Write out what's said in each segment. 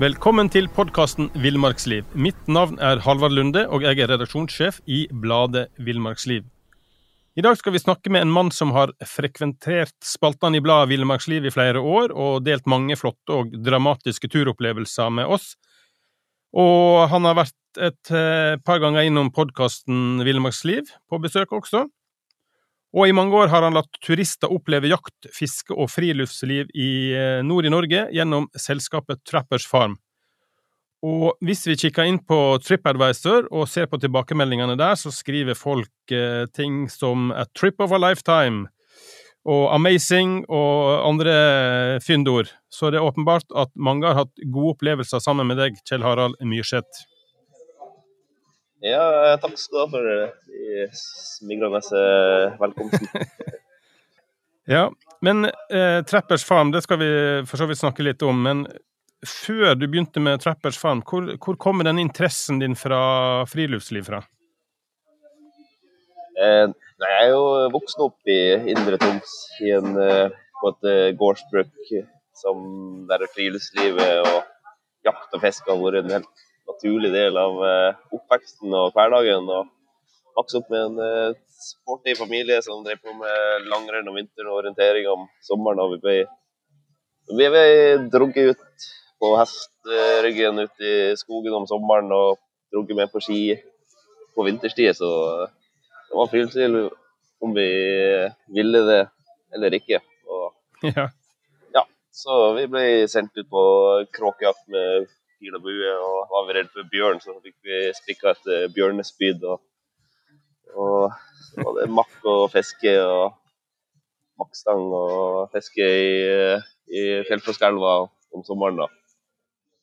Velkommen til podkasten Villmarksliv. Mitt navn er Halvard Lunde, og jeg er redaksjonssjef i bladet Villmarksliv. I dag skal vi snakke med en mann som har frekventert spaltene i bladet Villmarksliv i flere år, og delt mange flotte og dramatiske turopplevelser med oss. Og han har vært et eh, par ganger innom podkasten Villmarksliv på besøk også. Og i mange år har han latt turister oppleve jakt, fiske og friluftsliv i eh, nord i Norge gjennom selskapet Trappers Farm. Og hvis vi kikker inn på TripAdvisor og ser på tilbakemeldingene der, så skriver folk eh, ting som 'a trip of a lifetime' og 'amazing' og andre fyndord. Så det er åpenbart at mange har hatt gode opplevelser sammen med deg, Kjell Harald Myrseth. Ja, takk skal du ha for de smigrende eh, velkomsten. ja, men eh, Trappers Farm, det skal vi for så vidt snakke litt om. Men før du begynte med Trappers Farm, hvor, hvor kommer den interessen din fra friluftsliv fra? Eh, nei, jeg er jo voksen opp i Indre Troms, i en, eh, på et eh, gårdsbruk som der friluftslivet og jakt og fiske har vært en helt naturlig del av eh, oppveksten og hverdagen. og Vokste opp med en eh, sporty familie som drev på med langrenn om vinteren og orientering om sommeren. og Vi ble, vi ble drugget ut på hesteryggen ut i skogen om sommeren og drugget med på ski på vinterstid. Så det var friluftsliv om vi ville det eller ikke. Og, ja. ja. Så vi ble sendt ut på kråkejakt med pil og bue. Og var vi redd for bjørn, så fikk vi strikka et eh, bjørnespyd. Og, og så var det makk og fiske og makkstang og fiske i, i Fjellfroskelva om sommeren. da.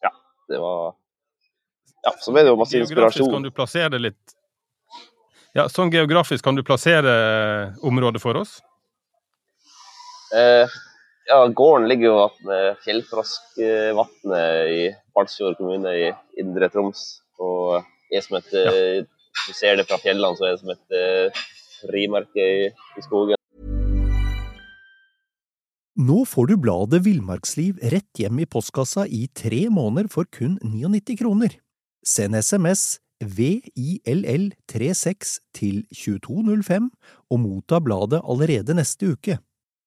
Ja, det var Ja, så ble det jo masse inspirasjon. Geografisk kan du plassere det litt Ja, sånn geografisk kan du plassere området for oss? Eh, ja, gården ligger jo ved Fjellfroskvatnet i Balsfjord kommune i Indre Troms. Og jeg som et, ja. Du ser det fra fjellene, så er det som et frimerke i, i, skogen. Nå får du bladet Villmarksliv rett hjem i postkassa i tre måneder for kun 99 kroner. Send SMS VILL36 til 2205 og motta bladet allerede neste uke.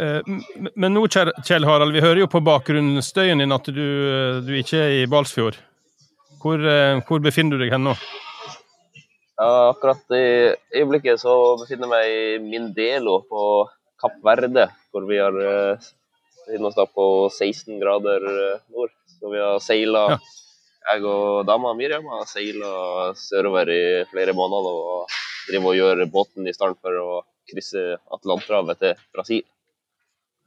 Men nå, Kjell Harald, vi hører jo på bakgrunnsstøyen din at du, du ikke er i Balsfjord. Hvor, eh, hvor, befinner du deg hen nå? Ja, akkurat i øyeblikket så befinner jeg meg i Mindelo på Kapp Verde, hvor vi har eh, befinner oss da på 16 grader nord. Så vi har seila, ja. jeg og dama Miriam har seila sørover i flere måneder og driver og gjør båten i stand for å krysse Atlanterhavet til Brasil.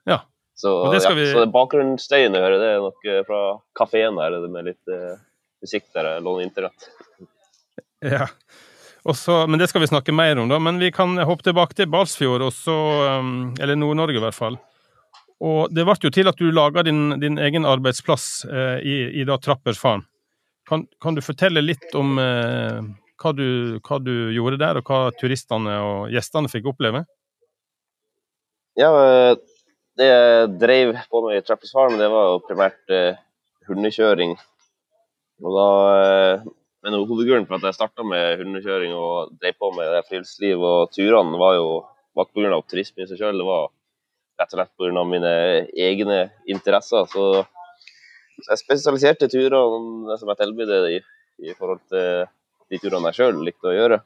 Ja. Så, ja, vi... så bakgrunnsstøyen du hører, det er nok eh, fra kafeen der det med litt uh, musikk der jeg låner internett. Ja. Også, men det skal vi snakke mer om, da. Men vi kan hoppe tilbake til Balsfjord, også, um, eller Nord-Norge i hvert fall. Og det ble jo til at du laga din, din, egen arbeidsplass uh, i, i da Trappers Farm. Kan, kan, du fortelle litt om uh, hva, du, hva, du, gjorde der, og hva turistene og gjestene fikk oppleve? Ja, det jeg drev på med i Trappers Farm, det var jo primært eh, hundekjøring. Og da, eh, men Hovedgrunnen for at jeg starta med hundekjøring og drev på med friluftsliv og turene, var jo var ikke pga. turisme i seg sjøl, det var rett og slett pga. mine egne interesser. Så, så jeg spesialiserte turene som jeg tilbød i, i forhold til de turene jeg sjøl likte å gjøre.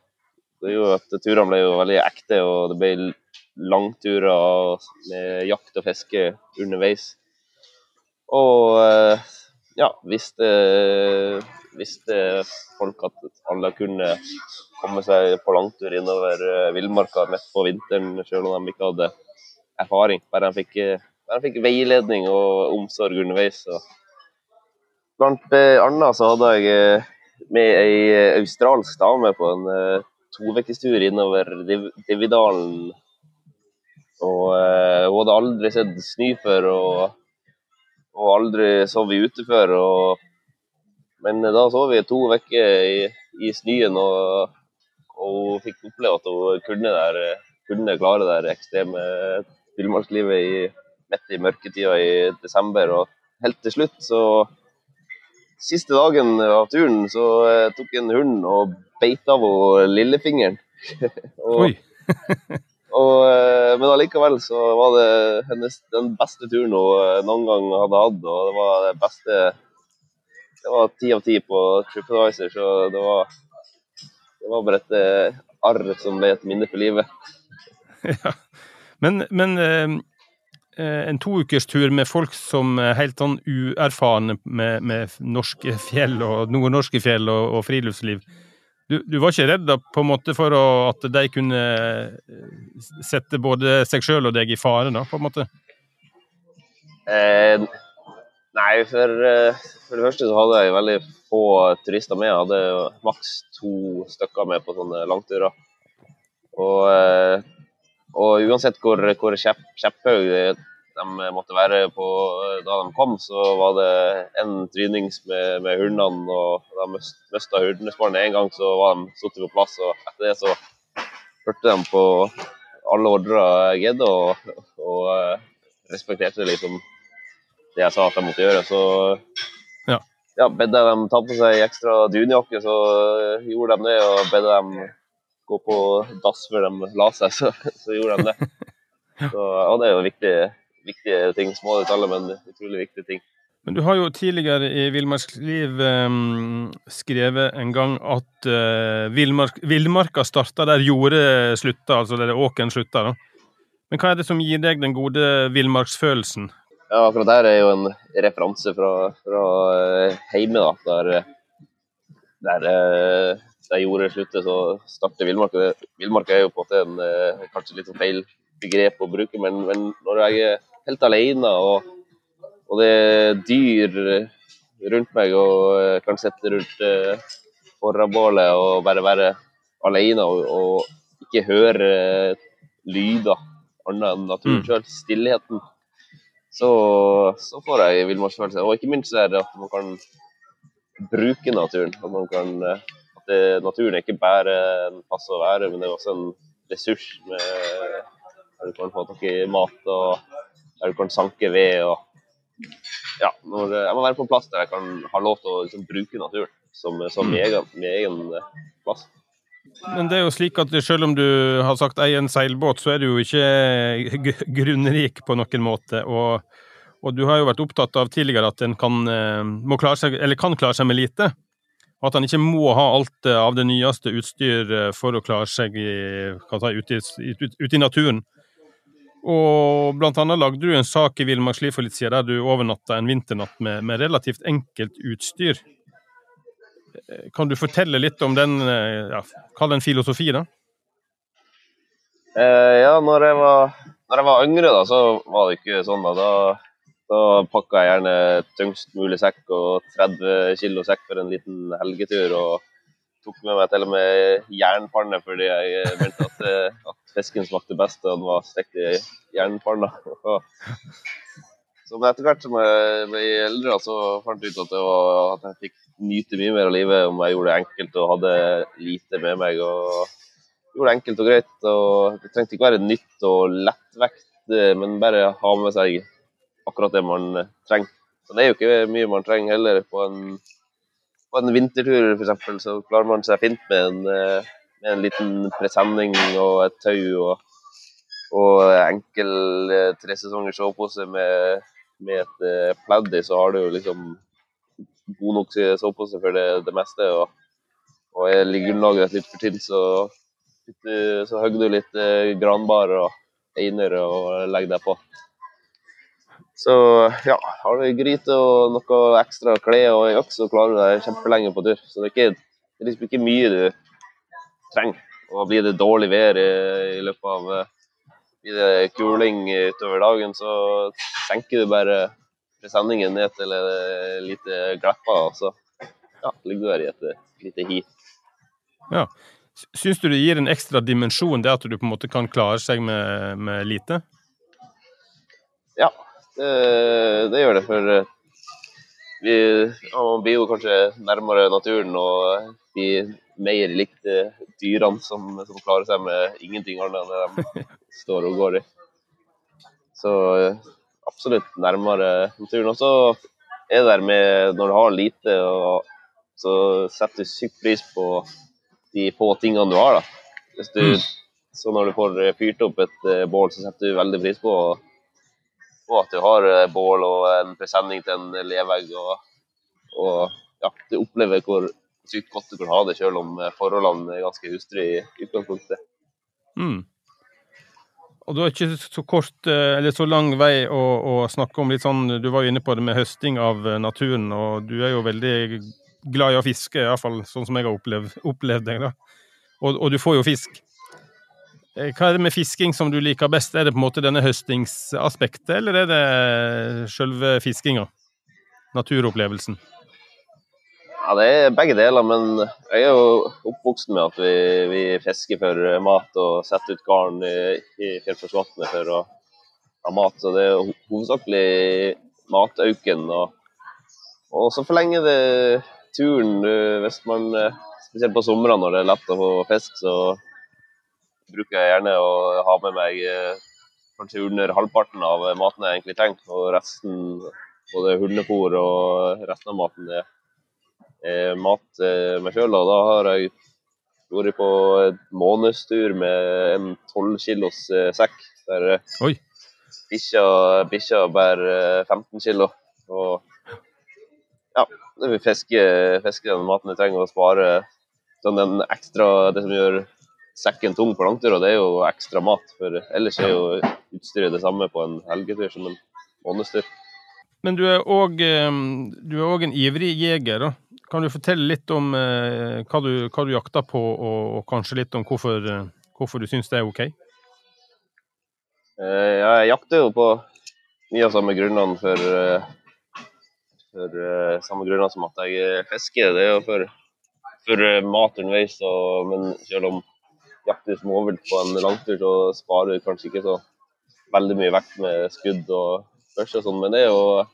Det gjorde at Turene ble jo veldig ekte, og det ble langturer med jakt og fiske underveis. Og eh, ja, visste, visste folk at alle kunne komme seg på langtur innover eh, villmarka midt på vinteren, selv om de ikke hadde erfaring. Bare de fikk, jeg fikk veiledning og omsorg underveis. Og blant eh, annet så hadde jeg eh, med ei australsk dame på en uh, tovekterstur innover Div Dividalen. Og uh, hun hadde aldri sett snø før og, og aldri sovet ute før. Og, men da sov vi to uker i, i snøen, og, og hun fikk oppleve at hun kunne, der, kunne klare det ekstreme villmarkslivet midt i mørketida i desember. Og helt til slutt så Siste dagen av turen så eh, tok en hund og beit av henne lillefingeren. og, Oi. og, eh, men allikevel så var det hennes, den beste turen hun eh, noen gang hadde hatt. Og det var det beste Det var ti av ti på TripAdvisor, så det var, det var bare et eh, arr som ble et minne for livet. Ja. Men, men en toukerstur med folk som er helt sånn uerfarne med, med norske fjell og nordnorske fjell og, og friluftsliv. Du, du, var ikke redd da, på en måte for å, at de kunne eh, sette både seg sjøl og deg i fare, da, på en måte? Eh, nei, for, eh, for, det første så hadde jeg veldig få turister med. Jeg hadde maks to stykker med på sånne langturer. Og eh, og uansett hvor, hvor kjepp, kjepphøy de måtte være på da de kom, så var det en trynings med, med hundene. og Da mista hundespannet én gang, så var de satt på plass. og Etter det så hørte de på alle ordrer jeg gitt, og, og, respekterte liksom det jeg sa at de måtte gjøre. Så ja, ja bedde de ta på seg ekstra dunjakke, så gjorde de det. Og bedde dem gå på dass før de la seg, så, så gjorde de det. Så, og det er jo viktige, viktige ting. Små detaljer, men utrolig viktige ting. Men du har jo tidligere i Villmarksliv eh, skrevet en gang at uh, villmarka starta der jordet slutta, altså der åkeren slutta. Men hva er det som gir deg den gode villmarksfølelsen? Ja, akkurat der er jo en referanse fra, fra heime, da. Der, der der jordet slutter, så starter villmarka. Villmarka er jo på en måte en, eh, kanskje litt sånn feil begrep å bruke, men, men, når jeg er helt alene og, og det er dyr rundt meg og jeg kan sitte rundt eh, forrabålet og bare være alene og, og ikke høre lyder annet enn naturen mm. sjøl, stillheten, så, så, får jeg villmarksfølelse. Og ikke minst er det at man kan bruke naturen. At man kan at det, naturen er ikke bare en plass å være, men det er også en ressurs med, du kan få tak i mat og der du kan sanke ved. og ja, når, Jeg må være på en plass der jeg kan ha lov til å liksom, bruke naturen som, som min, egen, min egen plass. Men det er jo slik at selv om du har sagt ei en seilbåt, så er du jo ikke grunnrik på noen måte. Og, og, du har jo vært opptatt av tidligere at en kan, klare seg, kan klare seg med lite. At en ikke må ha alt eh, av det nyeste utstyr eh, for å klare seg i, ute, i, ute i naturen. Og blant annet lagde du en sak i Villmarksliv for litt siden der du overnatta en vinternatt med, med, relativt enkelt utstyr. Eh, kan du fortelle litt om den, ja, kall den en filosofi, da? Eh, ja, når jeg, var, når jeg var yngre, da, så var det ikke sånn. Da, da da pakka jeg gjerne tyngst mulig sekk og 30 kilo sekk for en liten helgetur. Og tok med meg til og med jernpanne fordi jeg mente at, eh, at fisken smakte best og den var stekt i jernpanna. Så etter hvert som jeg ble eldre, så fant jeg ut at, var, at jeg fikk nyte mye mer av livet om jeg gjorde det enkelt og hadde lite med meg. og gjorde det enkelt og greit. og Det trengte ikke være nytt og lettvekt, eh, men bare ha med seg akkurat det man trenger. Så Det er jo ikke mye man trenger heller. På en, på en vintertur f.eks. så klarer man seg fint med en, eh, med en liten presenning og et tau og, og enkel eh, tresesongers sovepose med, med et pledd i, så har du jo liksom god nok sovepose for det, det meste. Og, og er grunnlaget litt for til, så, så hogger du litt granbar og einer og legger deg på. Så ja, har du gryte og noe ekstra klær og ei øks, så klarer du deg kjempelenge på tur. Så det er, ikke, det er liksom ikke mye du trenger. Og blir det dårlig vær i, i løpet av blir det kuling utover dagen, så senker du bare presenningen ned til et lite gleppa, og så ja, ligger du der i et lite hi. Ja. Syns du det gir en ekstra dimensjon, det at du på en måte kan klare seg med, med lite? Ja, det, det, gjør det. For eh, vi ja, man blir jo kanskje nærmere naturen og blir mer likt dyrene som, som, klarer seg med ingenting annet enn det de står og går i. Så eh, absolutt nærmere naturen. Og så er det der med når du har lite, og så setter du sykt pris på de få tingene du har. da. Hvis du, mm. Så når du får fyrt opp et bål, så setter du veldig pris på, på at du har bål og en presenning til en levegg. Og, og ja, du opplever hvor sykt godt du kan ha det, selv om eh, forholdene er ganske hustrige i utgangspunktet. Mm. Og du har ikke så kort, eller så lang vei å, å, snakke om litt sånn Du var jo inne på det med høsting av naturen, og du er jo veldig glad i å fiske, iallfall sånn som jeg har opplevd, opplevd deg. da. Og, og, du får jo fisk. Eh, hva er det med fisking som du liker best? Er det på en måte denne høstingsaspektet, eller er det sjølve fiskinga? Naturopplevelsen? Ja, det er begge deler, men jeg er jo oppvokst med at vi, vi fisker for mat og setter ut garn i, i Fjellforsvatnet for å ha mat. Så det er hovedsakelig matauken. Og, og så forlenger det turen Hvis man, spesielt på somrene når det er lett å få fisk, så bruker jeg gjerne å ha med meg eh, kanskje under halvparten av maten jeg egentlig trenger. Og resten, både hundefôr og resten av maten, det er mat eh, meg sjøl. Da har jeg vært på en månedstur med en tolv kilos sekk. Der bikkja bærer 15 kilo. Og ja, vi fisker, fisker den maten vi trenger å spare. Sånn den ekstra, det som gjør sekken tung på langtur, og det er jo ekstra mat. For ellers er jo utstyret det samme på en helgetur som en månedstur. Men du er òg en ivrig jeger. da. Kan du fortelle litt om eh, hva, du, hva, du, jakter på, og, og, kanskje litt om hvorfor, hvorfor du syns det er OK? Eh, jeg jakter jo på mye av samme grunnene for eh, for uh, samme grunner som at jeg eh, fisker. Det er jo for, for mat underveis. Og, men selv om jakter småvilt på en langtur, så sparer du kanskje ikke så veldig mye vekt med skudd og børse og sånn. Men det er jo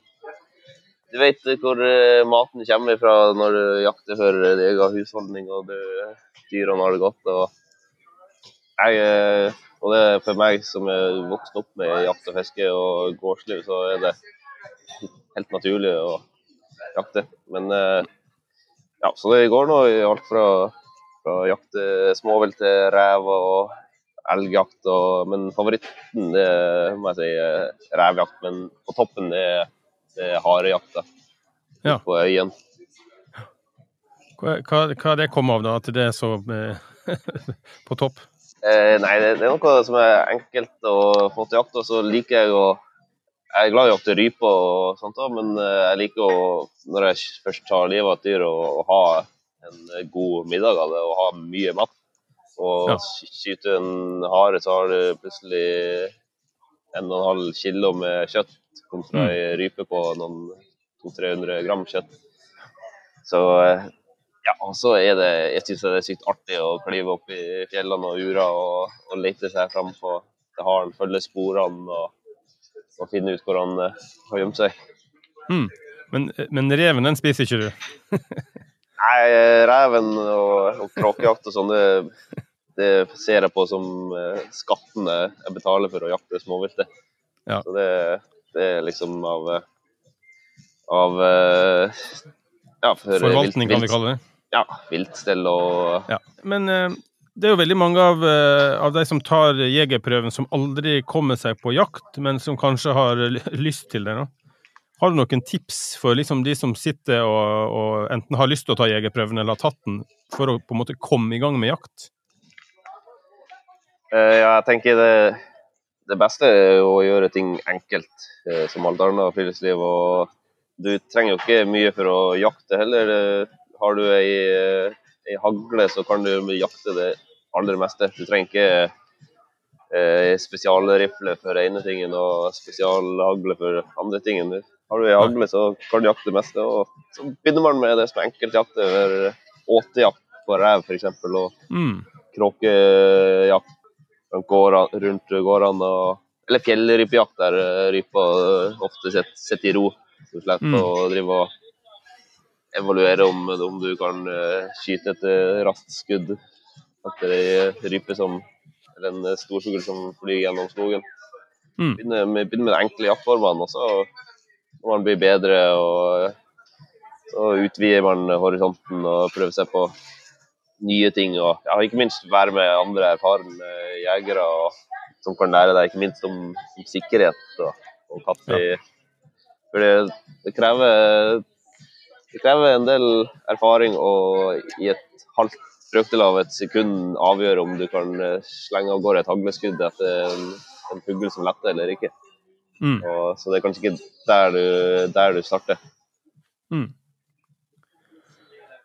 Du vet hvor uh, maten kommer fra når du jakter for din egen husholdning og du, dyrene har det godt. Og, jeg, og det er for meg som er vokst opp med jakt og fiske og gårdsliv, så er det helt naturlig å jakte. Men eh, ja, så det går nå i alt fra, fra jakte småvilt til rev og elgjakt. Og, men favoritten det må jeg si er revjakt. Men på toppen det det er harejakta ja. på øyen. Hva, hva, det kom av, da? At det er så eh, på topp? Eh, nei, det, det, er noe som er enkelt å få til jakt. Og så liker jeg å jeg er glad i å jakte rype og sånt, men eh, jeg liker å, når jeg først tar livet av et dyr, å ha en god middag av det og ha mye mat. Og ja. skyte en hare, så har du plutselig en og en halv kilo med kjøtt kontra mm. ei rype på noen 200-300 gram kjøtt. Så eh, ja, og så er det jeg synes det er sykt artig å klyve opp i fjellene og ura og, og lete seg fram på til haren, følge sporene. og og finne ut hvor han uh, har gjemt seg. Mm. Men, men, reven, den spiser ikke du? Nei, reven og, og kråkejakt og sånn, det, det, ser jeg på som uh, skattene jeg betaler for å jakte småviltet. Ja. Så det, det, er liksom av, av ja, ja, Forvaltning, vilt, kan vi kalle det? Ja. Viltstell og ja. Men det er jo veldig mange av, eh, av, de som tar jegerprøven, som aldri kommer seg på jakt, men som kanskje har lyst til det. Da. Har du noen tips for liksom de som sitter og, og, enten har lyst til å ta jegerprøven eller har tatt den, for å på en måte komme i gang med jakt? Uh, ja, jeg tenker det, det, beste er å gjøre ting enkelt, uh, som alt annet friluftsliv. og Du trenger jo ikke mye for å jakte heller. Har du ei ei hagle så kan du jakte det aller meste. Du trenger ikke eh, spesialrifle for ene tingen og spesialhagle for andre tingen. Har du ei hagle, så kan du jakte det meste. Og så begynner man med det som er enkeltjakt over åtejakt på rev, f.eks. Og Mm. kråkejakt rundt gårdene. Eller fjellrypejakt, der eh, rypa eh, ofte sitter sitter i ro. Så slipper Mm. å drive og evaluere om, om du kan eh, skyte et raskt skudd etter ei rype som eller en storfugl som flyr gjennom skogen. Mm. Begynner med, begynner med de enkle jaktformene, og så man blir bedre, og så utvider man horisonten og prøver seg på nye ting. Og ja, ikke minst være med andre erfarne jegere og, som kan lære deg ikke minst om, om sikkerhet og, og katter. For det, det, krever, det krever en del erfaring å i et halvt brøkdel av et sekund avgjøre om du kan slenge av gårde et hagleskudd etter en, en fugl som letter eller ikke. Mm. Og, så det er kanskje ikke der du, der du starter. Mm.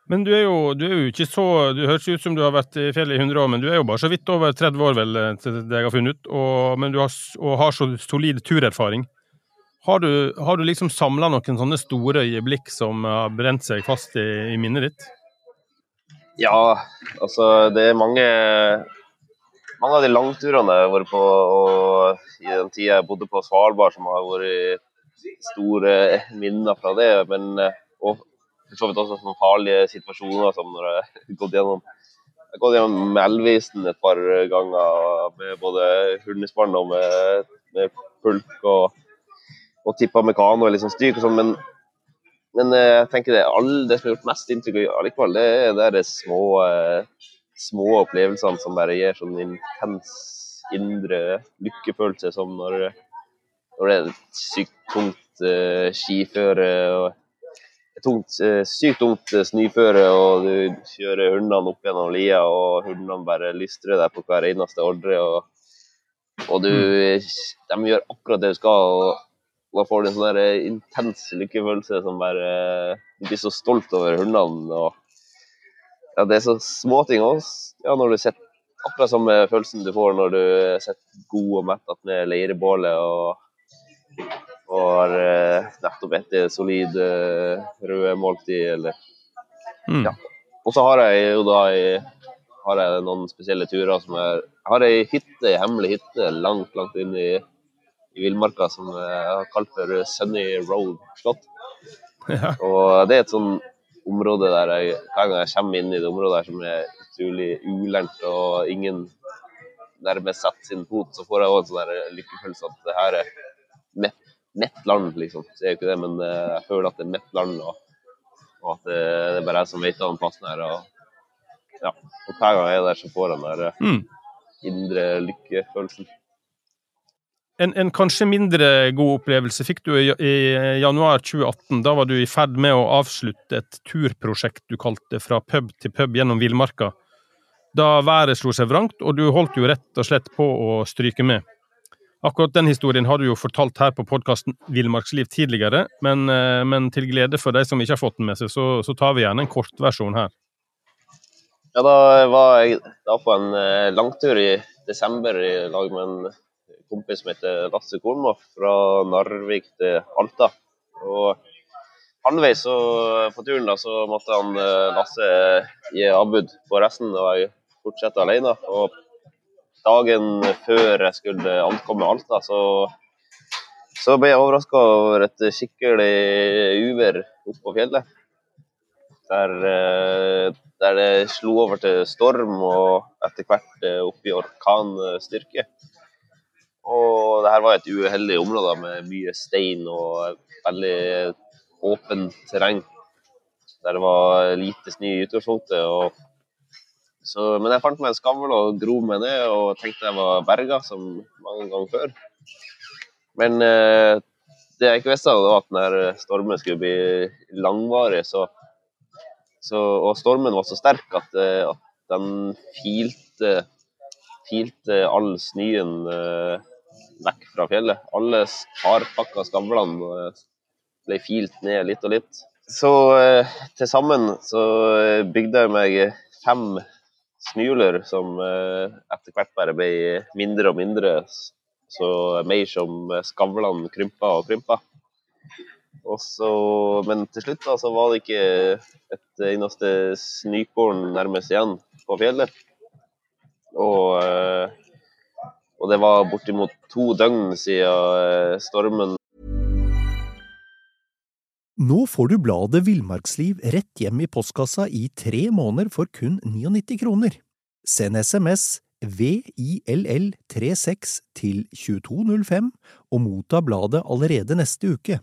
Men du er, jo, du er jo ikke så Du høres ut som du har vært i fjellet i 100 år, men du er jo bare så vidt over 30 år, vel, til det jeg har funnet ut, og, men du har, og har så solid turerfaring. Har du, har du liksom samla noen sånne store øyeblikk som har brent seg fast i, i minnet ditt? Ja, altså det er mange mange av de langturene jeg har vært på, i den tida jeg bodde på Svalbard, som har vært store minner fra det. Men, eh, og for så vidt også sånne farlige situasjoner som når jeg har gått gjennom jeg har gått gjennom Melvisen et par ganger med både hundespann og med, med pulk og, og tippa med kano og litt sånn stryk og sånn. Men, men eh, jeg tenker det, all, det som har gjort mest inntrykk allikevel, det er det de små, eh, små opplevelsene som bare gir sånn intens indre lykkefølelse, som når, når det er et sykt tungt uh, skiføre og et tungt, eh, sykt tungt eh, snøføre, og du kjører hundene opp gjennom lia, og hundene bare lystrer deg på hver eneste ordre. Og, og du, de gjør akkurat det du skal. og da får du en sånn intens lykkefølelse som bare Du blir så stolt over hundene. og ja, Det er så små ting også. Ja, når du sitter Akkurat samme følelsen du får når du sitter god og mett attmed leirebålet og, og har eh, nettopp spist solid eh, røde måltid, eller Mm. Ja. Og så har jeg jo da har jeg noen spesielle turer som er Jeg har ei hytte, ei hemmelig hytte langt, langt inn i, i villmarka som jeg har kalt for Sunny Road slott. Ja. Og det er et sånn område der jeg hver gang jeg kommer inn i det området der som er utrolig ulendt og ingen nærmest setter sin fot, så får jeg òg en sånn lykkefølelse at det her er mitt, mitt land, liksom. Så er jo ikke det, men eh, jeg føler at det er mitt land, og, og at det, det er bare jeg som vet om plassen her. Og, ja. og hver gang jeg er der, så får jeg den der eh, Mm. indre lykkefølelsen. En, en kanskje mindre god opplevelse fikk du i, i januar 2018. Da var du i ferd med å avslutte et turprosjekt du kalte Fra pub til pub gjennom villmarka. Da været slo seg vrangt, og du holdt jo rett og slett på å stryke med. Akkurat den historien har du jo fortalt her på podkasten Villmarksliv tidligere, men, eh, men til glede for de som ikke har fått den med seg, så, så tar vi gjerne en kortversjon her. Ja, da var jeg da på en eh, langtur i desember i lag med en kompis som heter Lasse Kornmoff fra Narvik til Alta. Og halvveis på turen da, så måtte han eh, Lasse gi avbud på resten, og jeg fortsette alene. Og dagen før jeg skulle ankomme Alta, så, så ble jeg overraska over et skikkelig uvær oppe på fjellet. Der, eh, der det slo over til storm og etter hvert eh, opp i orkanstyrke. Og det her var et uheldig område med mye stein og veldig åpent terreng. Der det var lite snø i utgangspunktet. men jeg fant meg en skavl og grov meg ned og tenkte jeg var berga, som mange ganger før. Men eh, det jeg ikke visste, var at denne stormen skulle bli langvarig. Så, så, og stormen var så sterk at, eh, at den filte, filte all snøen eh, fra fjellet. Alle hardpakka skavlene eh, ble filt ned litt og litt. Så eh, til sammen så eh, bygde jeg meg fem smuler som etter hvert bare ble mindre og mindre. Så mer som skavlene krympa og krympa. Så, men til slutt da, så var det ikke et eneste snøkorn nærmest igjen på fjellet. Og, og det var bortimot to døgn siden stormen Nå får du bladet Villmarksliv rett hjem i postkassa i tre måneder for kun 99 kroner. Send SMS VILL36 til 2205 og motta bladet allerede neste uke.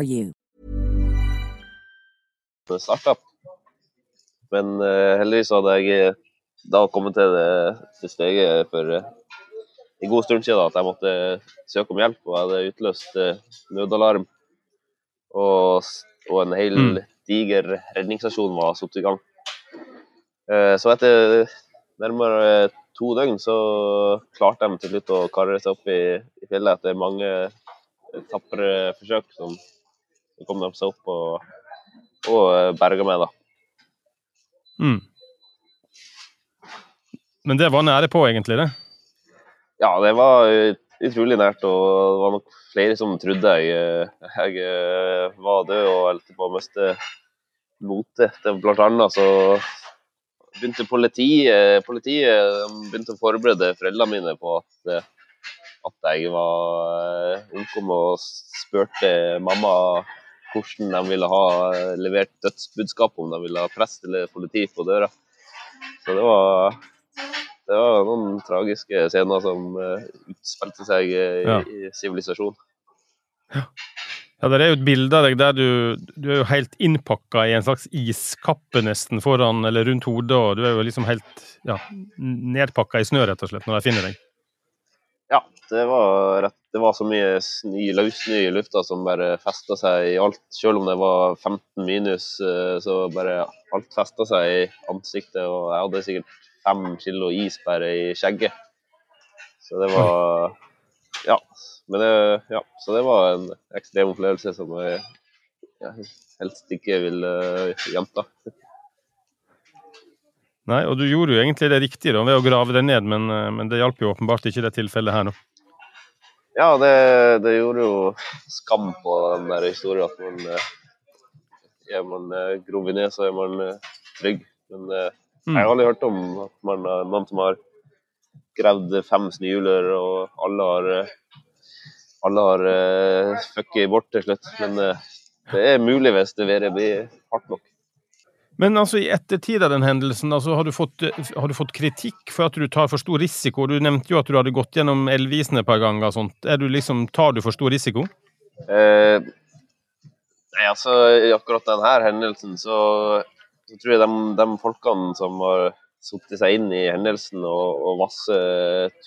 you. Startup. Men uh, heldigvis hadde jeg da kommet til det til steget for uh, en god stund siden at jeg måtte søke om hjelp. Og jeg hadde utløst uh, nødalarm. Og, og, en hel mm. diger redningsstasjon var satt i gang. så etter nærmere to døgn så klarte de til slutt å karre seg opp i, i fjellet etter mange tapre forsøk som, som kom de seg opp og, og eh, berga meg, da. Mm. Men det var nære på, egentlig? det? Ja, det var utrolig nært. Og det var nok flere som trodde jeg, eh, jeg eh, var død og holdt på å miste motet. Blant annet så begynte politiet, politiet begynte å forberede foreldrene mine på at at jeg var omkommet, og spurte mamma hvordan de ville ha eh, levert dødsbudskap, om de ville ha prest eller politi på døra. Så det var, det var noen tragiske scener som uh, utspilte seg uh, i sivilisasjon. Ja. ja, det er jo et bilde av deg der du, du er jo helt innpakka i en slags iskappe nesten foran eller rundt hodet, og du er jo liksom helt ja, nedpakka i snø, rett og slett, når de finner deg. Ja, det var, rett, det var så mye snø, løssnø i lufta som bare festa seg i alt. Selv om det var 15 minus, eh, så bare alt festa seg i ansiktet. Og jeg hadde sikkert fem kilo is bare i skjegget. Så det var Ja. Men det, ja, så det var en ekstrem opplevelse som jeg jeg helst ikke vil uh, gjenta. Nei, og du gjorde jo egentlig det riktige da, ved å grave det ned, men, eh, men det hjalp jo åpenbart ikke det tilfellet her nå. Ja, det, det, gjorde jo skam på den der historien at man eh, er man eh, grov i ned, så er man trygg. Men mm. jeg har aldri hørt om at man, noen som har gravd fem snøhjuler, og alle har alle har uh, fucket bort til slutt. Men uh, det er mulig hvis det været blir hardt nok. Men altså, i ettertid av den hendelsen, altså, har, du fått, har, du fått, kritikk for at du tar for stor risiko? Du nevnte jo at du hadde gått gjennom elvisene et par ganger. Sånt. Er du liksom, tar du for stor risiko? Eh, nei, altså, I akkurat denne hendelsen så, så tror jeg de, de, folkene som har satt seg inn i hendelsen, og, og masse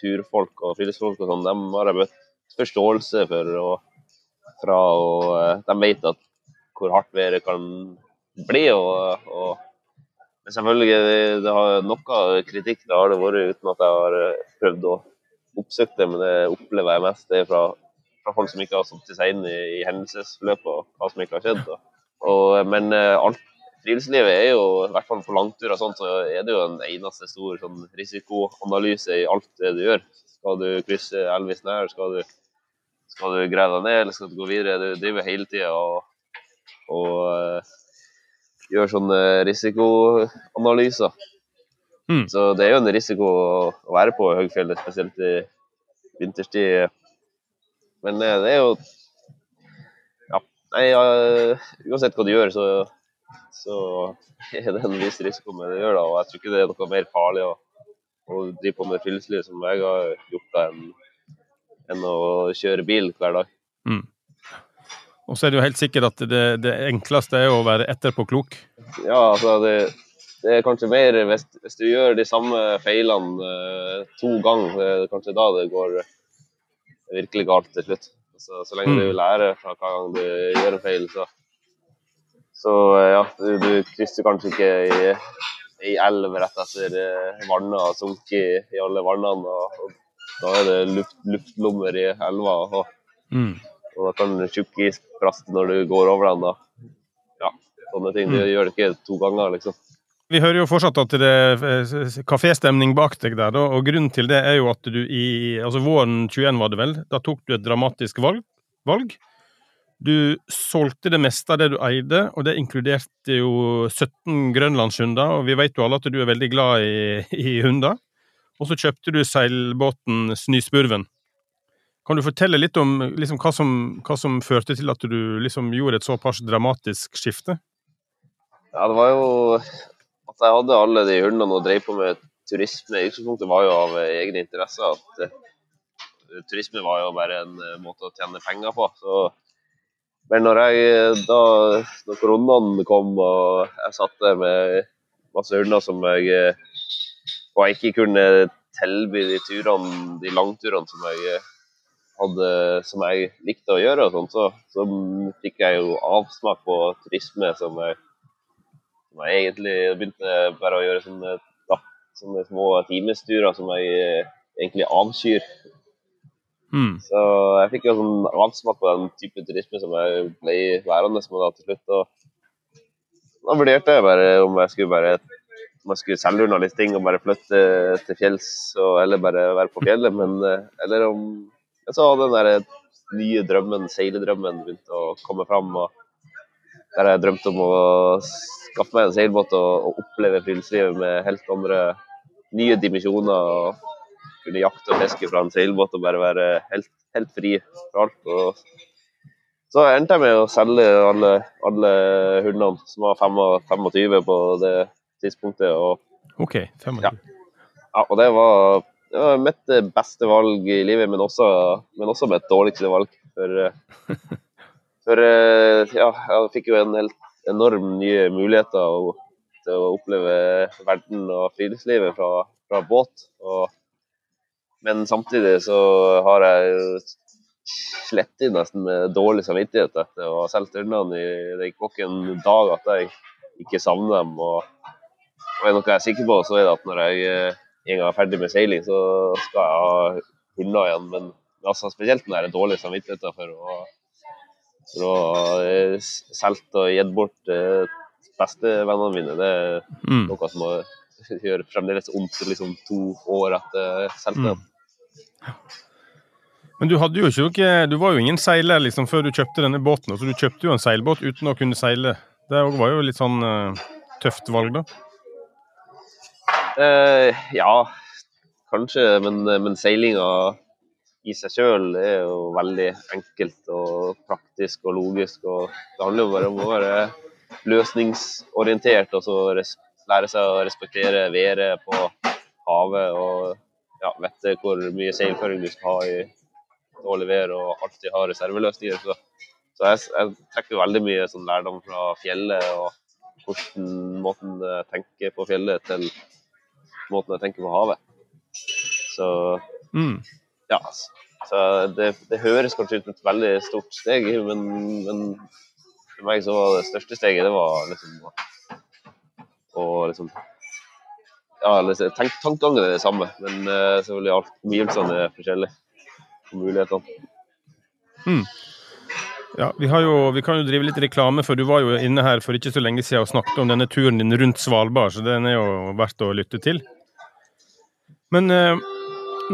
turfolk og friluftsfolk og sånn, de har jeg møtt forståelse for. Og, fra, og eh, de vet at hvor hardt været kan bli. Og, og, men selvfølgelig, det, det har noe kritikk det har det vært uten at jeg har eh, prøvd å oppsøke det. Men det opplever jeg mest det fra, fra folk som ikke har satt seg inn i, i hendelsesforløpet og hva som ikke har skjedd. Og, men eh, alt, friluftslivet er jo, i hvert fall på langturer, så er det jo en eneste stor sånn, risikoanalyse i alt det du gjør. Skal du krysse Elvis nær, skal du, skal du greie deg ned, eller skal du gå videre? Du driver hele tida og, og gjøre sånne risikoanalyser. Mm. Så det er jo en risiko å, være på høgfjellet, spesielt i vinterstid. Men eh, det er jo Ja, nei, eh, uansett hva du gjør, så, så er det en viss risiko med det du gjør. da, Og jeg tror ikke det er noe mer farlig å, å drive på med friluftsliv som jeg har gjort, da, enn enn å kjøre bil hver dag. Og så er det jo helt sikkert at det, det enkleste er å være etterpåklok. Ja, altså det, det er kanskje mer hvis, hvis du gjør de samme feilene eh, to ganger, det er kanskje da det går virkelig galt til slutt. Så, så lenge Mm. du lærer fra hver gang du gjør en feil, så Så eh, ja, du, du krysser kanskje ikke i, i elv rett etter eh, vannet har sunket i, i alle vannene. Og, og da er det luft, luftlommer i elva, og, Mm. Og da kan tjukk is plaste når du går over den. da. Ja, sånne ting. Du Mm. gjør det ikke to ganger, liksom. Vi hører jo fortsatt at det er eh, kaféstemning bak deg der, da, og grunnen til det er jo at du i altså våren 21 var det vel, da tok du et dramatisk valg. valg. Du solgte det meste av det du eide, og det inkluderte jo 17 grønlandshunder, og vi vet jo alle at du er veldig glad i, i hunder. Og så kjøpte du seilbåten Snøspurven. Kan du fortelle litt om liksom, hva, som, hva som førte til at du liksom gjorde et såpass dramatisk skifte? Ja, det var jo at jeg hadde alle de hundene og drev på med turisme. I utgangspunktet var jo av egne egen interesse at uh, turisme var jo bare en uh, måte å tjene penger på. Så, men når jeg eh, da når koronaen kom og jeg satt der med masse hunder som jeg og jeg ikke kunne tilby de turene, de langturene som jeg hadde, som jeg likte å gjøre, og sånt, så, så fikk jeg jo avsmak på turisme som jeg som jeg egentlig begynte bare å gjøre sånne, da, sånne små timesturer som jeg eh, egentlig avskyr. Mm. Så jeg fikk jo sånn avsmak på den type turisme som jeg ble værende med da til slutt. Og da vurderte jeg bare om jeg skulle bare om jeg skulle selge unna litt ting og bare flytte til fjells, og, eller bare være på fjellet. Men, eh, eller om Så hadde den der nye drømmen, seiledrømmen, begynt å komme fram. og Der jeg drømte om å skaffe meg en seilbåt og, og oppleve friluftslivet med helt andre nye dimensjoner. og kunne jakte og fiske fra en seilbåt og bare være helt, helt fri fra alt. Og så endte jeg med å selge alle, alle hundene, som var 25 på det tidspunktet. Og, OK. 25. Ja. ja, og det var, det var mitt beste valg i livet, men også, men også mitt dårligste valg. For, eh, for eh, ja, jeg fikk jo en helt enorm nye muligheter til å oppleve verden og friluftslivet fra, fra båt. Og, men samtidig så har jeg slettet nesten med dårlig samvittighet etter å ha solgt ørnene i- Det gikk ikke en dag at jeg ikke savner dem. Og, og er noe jeg er sikker på, så er det at når jeg eh, en gang jeg er ferdig med seiling, så skal jeg ha hunder igjen. Men altså, spesielt når jeg har dårlig samvittighet for å, for å eh, og gitt bort eh, bestevennene mine. Det er Mm. noe som må gjøre fremdeles vondt liksom to år etter solgte dem. Men du hadde jo ikke noe Du var jo ingen seiler liksom før du kjøpte denne båten. Så du kjøpte jo en seilbåt uten å kunne seile. Det var jo litt sånn eh, tøft valg, da. Eh, ja, kanskje, men, men seilinga i seg sjøl er jo veldig enkelt og praktisk og logisk. og Det handler jo bare om å være løsningsorientert og så res lære seg å respektere været på havet og ja, vite hvor mye seilføring du skal ha i dårlig vær og alltid ha reserveløsninger. Så, så jeg, jeg trekker veldig mye sånn lærdom fra fjellet og hvordan måten jeg tenker på fjellet til måten jeg tenker på havet. Så Mm. ja, så det, det høres kanskje ut som et veldig stort steg, men, men for meg så var det største steget det var liksom å, liksom ja, liksom, tank, Tankegangen er det samme, men uh, selvfølgelig alt omgivelsene er forskjellige. Og mulighetene. Ja, vi, jo, vi kan jo drive litt reklame, for du var jo inne her for ikke så lenge siden og snakket om denne turen din rundt Svalbard, så den er jo verdt å lytte til. Men eh,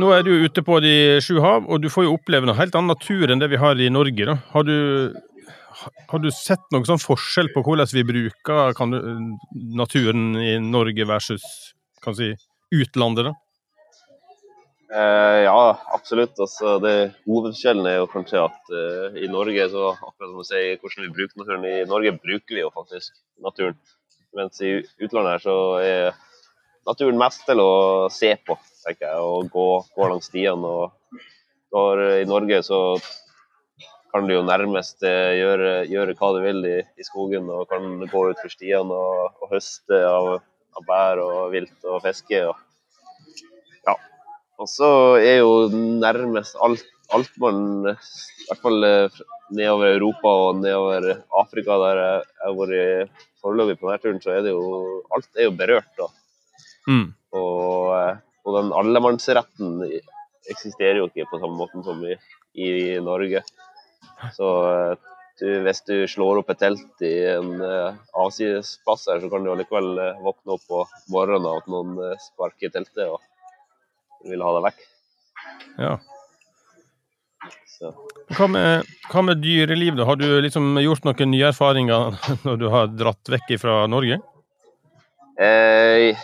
nå er du ute på de sju hav, og du får jo oppleve noe helt annen natur enn det vi har i Norge. da. Har du, har du sett noen sånn forskjell på hvordan vi bruker du, naturen i Norge versus kan si, utlandet, da? Eh, ja, absolutt. Altså, det, hovedforskjellen er jo kanskje at eh, i Norge, så akkurat som du sier, hvordan vi bruker naturen I Norge bruker vi jo faktisk naturen. Mens i utlandet her så er naturen mest til å se på, tenker jeg. Og gå, gå langs stiene. Og for, I Norge så kan du jo nærmest eh, gjøre, gjøre hva du vil i, i, skogen. Og kan gå ut for stiene og, og høste av, av, bær og vilt og fiske. Og, og så er jo nærmest alt, alt man I hvert fall eh, nedover Europa og nedover Afrika, der jeg har vært foreløpig på denne turen, så er det jo Alt er jo berørt. Mm. Og, eh, og, den allemannsretten eksisterer jo ikke på samme måte som i, i Norge. Så eh, du, hvis du slår opp et telt i en uh, avsidesplass her, så kan du allikevel våkne opp på morgenen av at noen sparker teltet. og vil ha det vekk. Ja. Hva med, hva med, dyreliv, da? Har du liksom gjort noen nye erfaringer når du har dratt vekk fra Norge? Eh,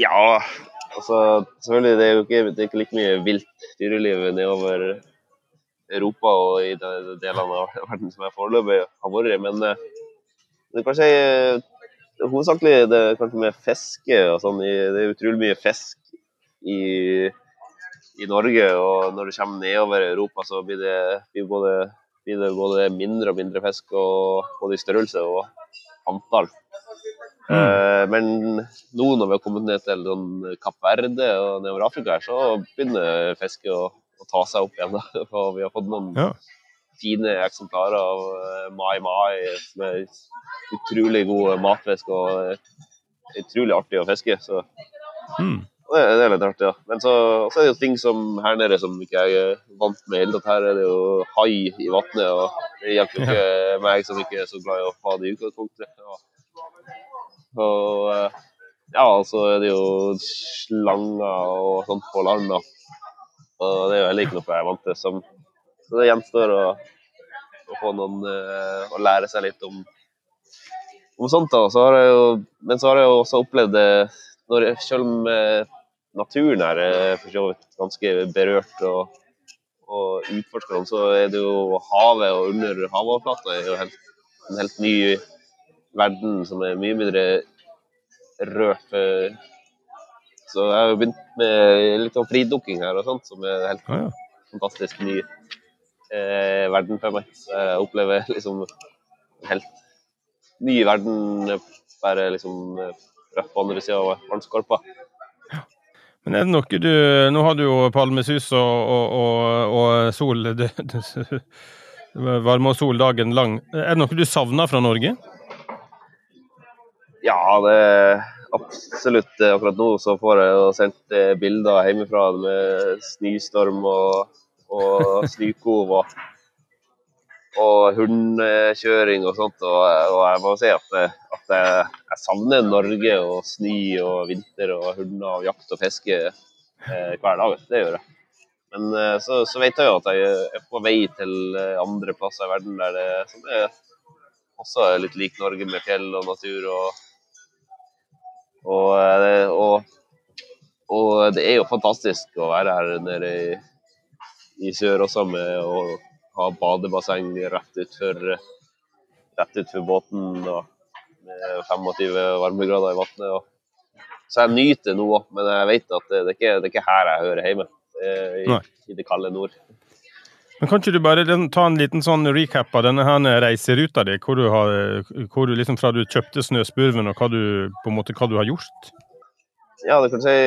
ja, altså selvfølgelig. Det er jo ikke, det er ikke like mye vilt dyreliv nedover Europa og i de delene av verden som jeg foreløpig har vært i. Men eh, det er kanskje hovedsakelig det er kanskje med fiske og sånn. Det er utrolig mye fisk i, i, Norge. Og når det kommer nedover Europa, så blir det, blir både, blir det både, mindre og mindre fisk, og, både i størrelse og antall. Mm. Eh, men nå når vi har kommet ned til sånn Kapp Verde og nedover Afrika, her, så begynner fisket å, å, ta seg opp igjen. Da. For vi har fått noen ja. fine eksemplarer av uh, Mai Mai, som er utrolig god matfisk og utrolig artig å fiske. Så mm. Det, det, er litt artig, ja. Men så, så, er det jo ting som her nede som ikke jeg er vant med. Tatt. Her er det jo hai i vannet, og det hjelper jo ikke meg som ikke er så glad i å ha det i utgangspunktet. Ja. Og eh, ja, så er det jo slanger og sånt på land, da. Og det er jo heller ikke noe jeg er vant til. Som, så det gjenstår å, å få noen uh, å lære seg litt om, om sånt. da. Så har jeg jo, men så har jeg jo også opplevd det når, selv om eh, naturen er eh, for så vidt ganske berørt og, og utforskende, så er det jo havet og under havoverflata er jo helt, en helt ny verden som er mye mindre rørt. Så jeg har jo begynt med litt sånn fridukking her og sånt, som er helt ah, ja. fantastisk ny eh, verden for meg. Så jeg opplever liksom en helt ny verden bare liksom rett på andre sida av vannskorpa. Men er det noe du Nå har du jo palmesus og, og, og, og sol det, det, Varme og sol dagen lang. Er det noe du savner fra Norge? Ja, det absolutt. Akkurat nå så får jeg sendt eh, bilder hjemmefra med snøstorm og, og snøkov og, og hundekjøring og sånt. Og, og, jeg må si at, at jeg, jeg savner Norge og snø og vinter og hunder og jakt og fiske eh, hver dag. Det gjør jeg. Men eh, så, så, vet jeg jo at jeg er på vei til andre plasser i verden der det, som er også er litt lik Norge, med fjell og natur. Og, og, eh, og, og, det er jo fantastisk å være her nede i, i sør også, med å ha badebasseng rett utfor, rett utfor båten. med 25 varmegrader i vannet. Så jeg nyter nå men jeg vet at det, det, er ikke, det, er ikke, her jeg hører hjemme. I, i, det kalde nord. Men Kan ikke du bare ta en liten sånn recap av denne her reiseruta di? Hvor du har, hvor du liksom fra du kjøpte snøspurven og hva du, på en måte, hva du har gjort? Ja, det kan du si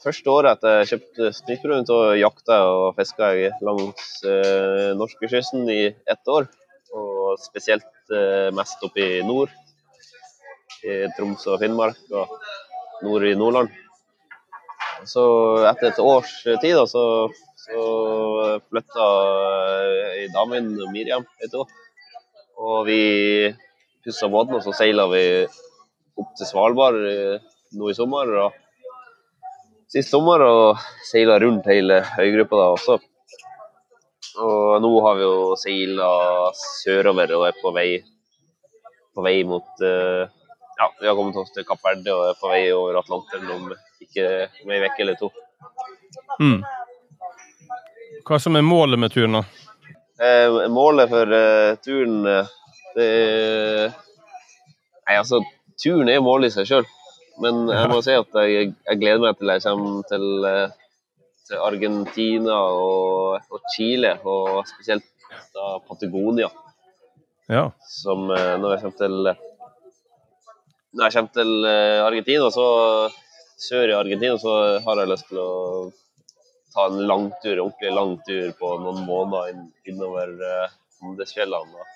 Første året etter jeg kjøpte snøspurven, så jakta og fiska jeg langs eh, norskekysten i ett år. Og spesielt eh, mest oppe i nord i Troms og Finnmark og nord i Nordland. Så etter et års tid da, så, så flytta ei dame inn, Miriam heter hun. Og vi pussa båten, og så seila vi opp til Svalbard nå i sommer. og Sist sommer og seila rundt hele øygruppa da også. Og nå har vi jo seila sørover og er på vei, på vei mot uh, ja, vi har kommet oss til Kapp Verde og er på vei over Atlanteren om ikke om ei uke eller to. Mm. Hva som er målet med turen, da? Eh, målet for eh, turen, eh, det er Nei, altså, turen er målet i seg sjøl. Men jeg må si at jeg, jeg gleder meg til jeg kommer til, eh, til Argentina og, og Chile, og spesielt da Patagonia. Ja. Som eh, når jeg kommer til Når jeg kommer til eh, Argentina, så sør i Argentina, så har jeg lyst til å ta en langtur, ordentlig langtur på noen måneder inn, innover uh, Andesfjellene.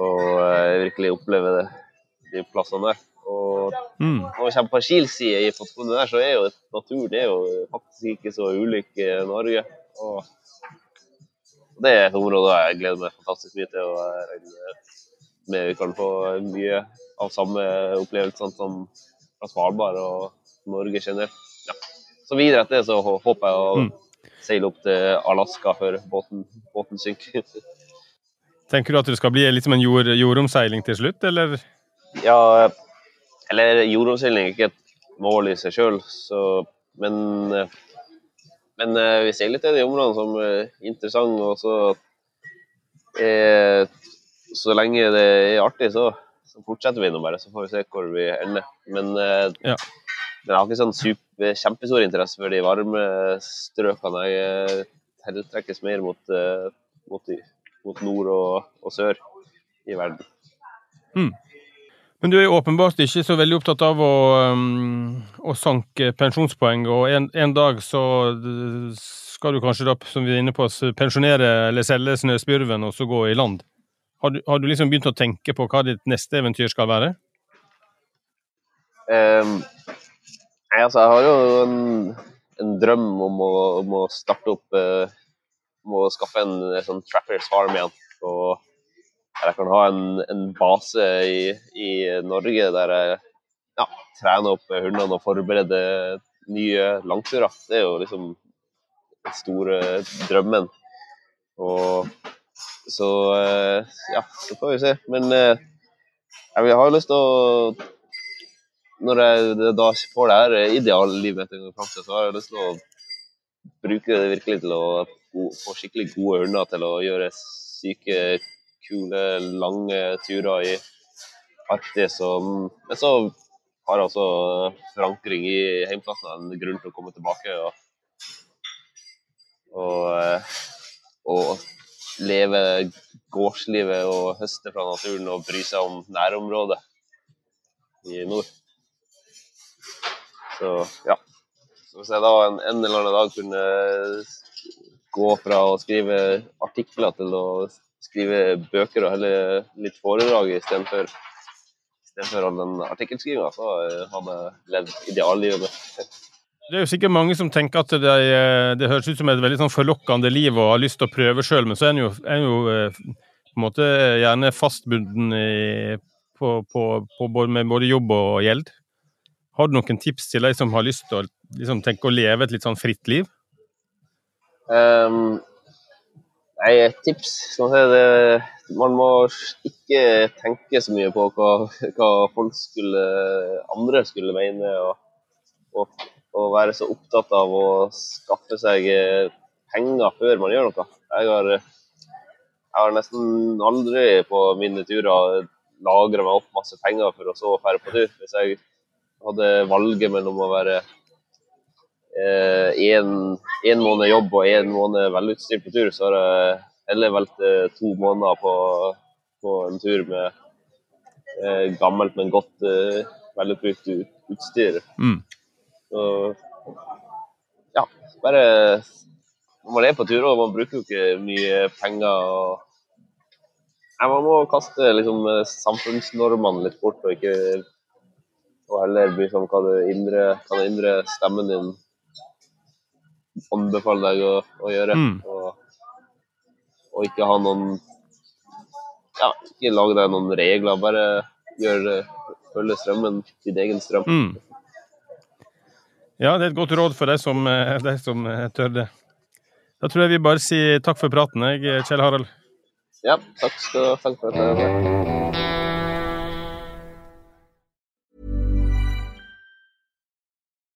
Og eh, virkelig oppleve det, de plassene der. Og Mm. når vi kommer på Kiel-side i Patagonia der, så er jo naturen er jo faktisk ikke så ulik eh, Norge. Og det er et område jeg gleder meg fantastisk mye til. Og jeg regner med vi kan få mye av samme opplevelsene som fra Svalbard og Norge generelt. Ja. Så videre etter det så håper jeg å Mm. seile opp til Alaska før båten, båten synker. Tenker du at det skal bli litt som en jord, jordomseiling til slutt, eller? Ja, eller jordomseiling er ikke et mål i seg sjøl, men, men eh, vi seiler til de områdene som er interessante. Og så, eh, så lenge det er artig, så, så fortsetter vi nå bare. Så får vi se hvor vi ender. Men, eh, Ja. men jeg har ikke sånn super, kjempestor interesse for de varme strøkene. Jeg tiltrekkes mer mot, mot, mot nord og, og sør i verden. Men du er jo åpenbart ikke så veldig opptatt av å, um, å sanke pensjonspoeng, og en, en dag så uh, skal du kanskje da, som vi er inne på, pensjonere eller selge snøspurven og så gå i land. Har du, har du liksom begynt å tenke på hva ditt neste eventyr skal være? Um, altså, jeg har jo en, en drøm om å, om å starte opp uh, Om å skaffe en, en sånn Trappers Farm igjen. Og jeg kan ha en, en base i, i Norge der jeg ja, trener opp hundene og forbereder nye langturer. Det er jo liksom den store drømmen. Og så eh, ja, så får vi se. Men eh, jeg har jo lyst til å når jeg da får det her ideallivet så har jeg lyst til å bruke det virkelig til å få skikkelig gode hunder til å gjøre syke, kule, lange turer i Arktis. Og, men så har jeg også forankring i heimplassen en grunn til å komme tilbake og, og, eh, og leve gårdslivet og høste fra naturen og bry seg om nærområdet i nord. Så ja. Så hvis jeg da en, en eller annen dag kunne gå fra å skrive artikler til å skrive bøker og heller litt foredrag istedenfor istedenfor all den artikkelskrivinga, så eh, hadde jeg levd ideallivet mitt. Det er jo sikkert mange som tenker at det, eh, det høres ut som et veldig sånn forlokkende liv og har lyst til å prøve sjøl, men så er en jo, er jo eh, på en måte gjerne fastbunden i, på, på, på med både jobb og gjeld. Har du noen tips til de som har lyst til å liksom, tenke å leve et litt sånn fritt liv? Um, nei, et tips skal man si det Man må ikke tenke så mye på hva, hva folk skulle, andre skulle mene, og, og, og være så opptatt av å skaffe seg eh, penger før man gjør noe. Jeg har, jeg har nesten aldri på mine turer lagra meg opp masse penger for å så dra på tur. Hvis jeg hadde valget mellom å være én eh, måned jobb og én måned velutstyrt på tur, så har jeg heller valgt eh, to måneder på, på en tur med eh, gammelt, men godt velutbrukt utstyr. Mm. Så ja, bare man er på tur, og man bruker jo ikke mye penger og Nei, Man må kaste liksom samfunnsnormene litt bort, og ikke og heller bli sånn hva det indre, hva det indre stemmen din anbefaler deg å, å gjøre. Mm. Og, og ikke ha noen Ja, ikke lage deg noen regler, bare gjør følge strømmen, din egen strøm. Mm. Ja, det er et godt råd for deg som, eh, de som eh, tør det. Da tror jeg vi bare sier takk for praten, jeg, Kjell Harald. Ja, takk skal takk for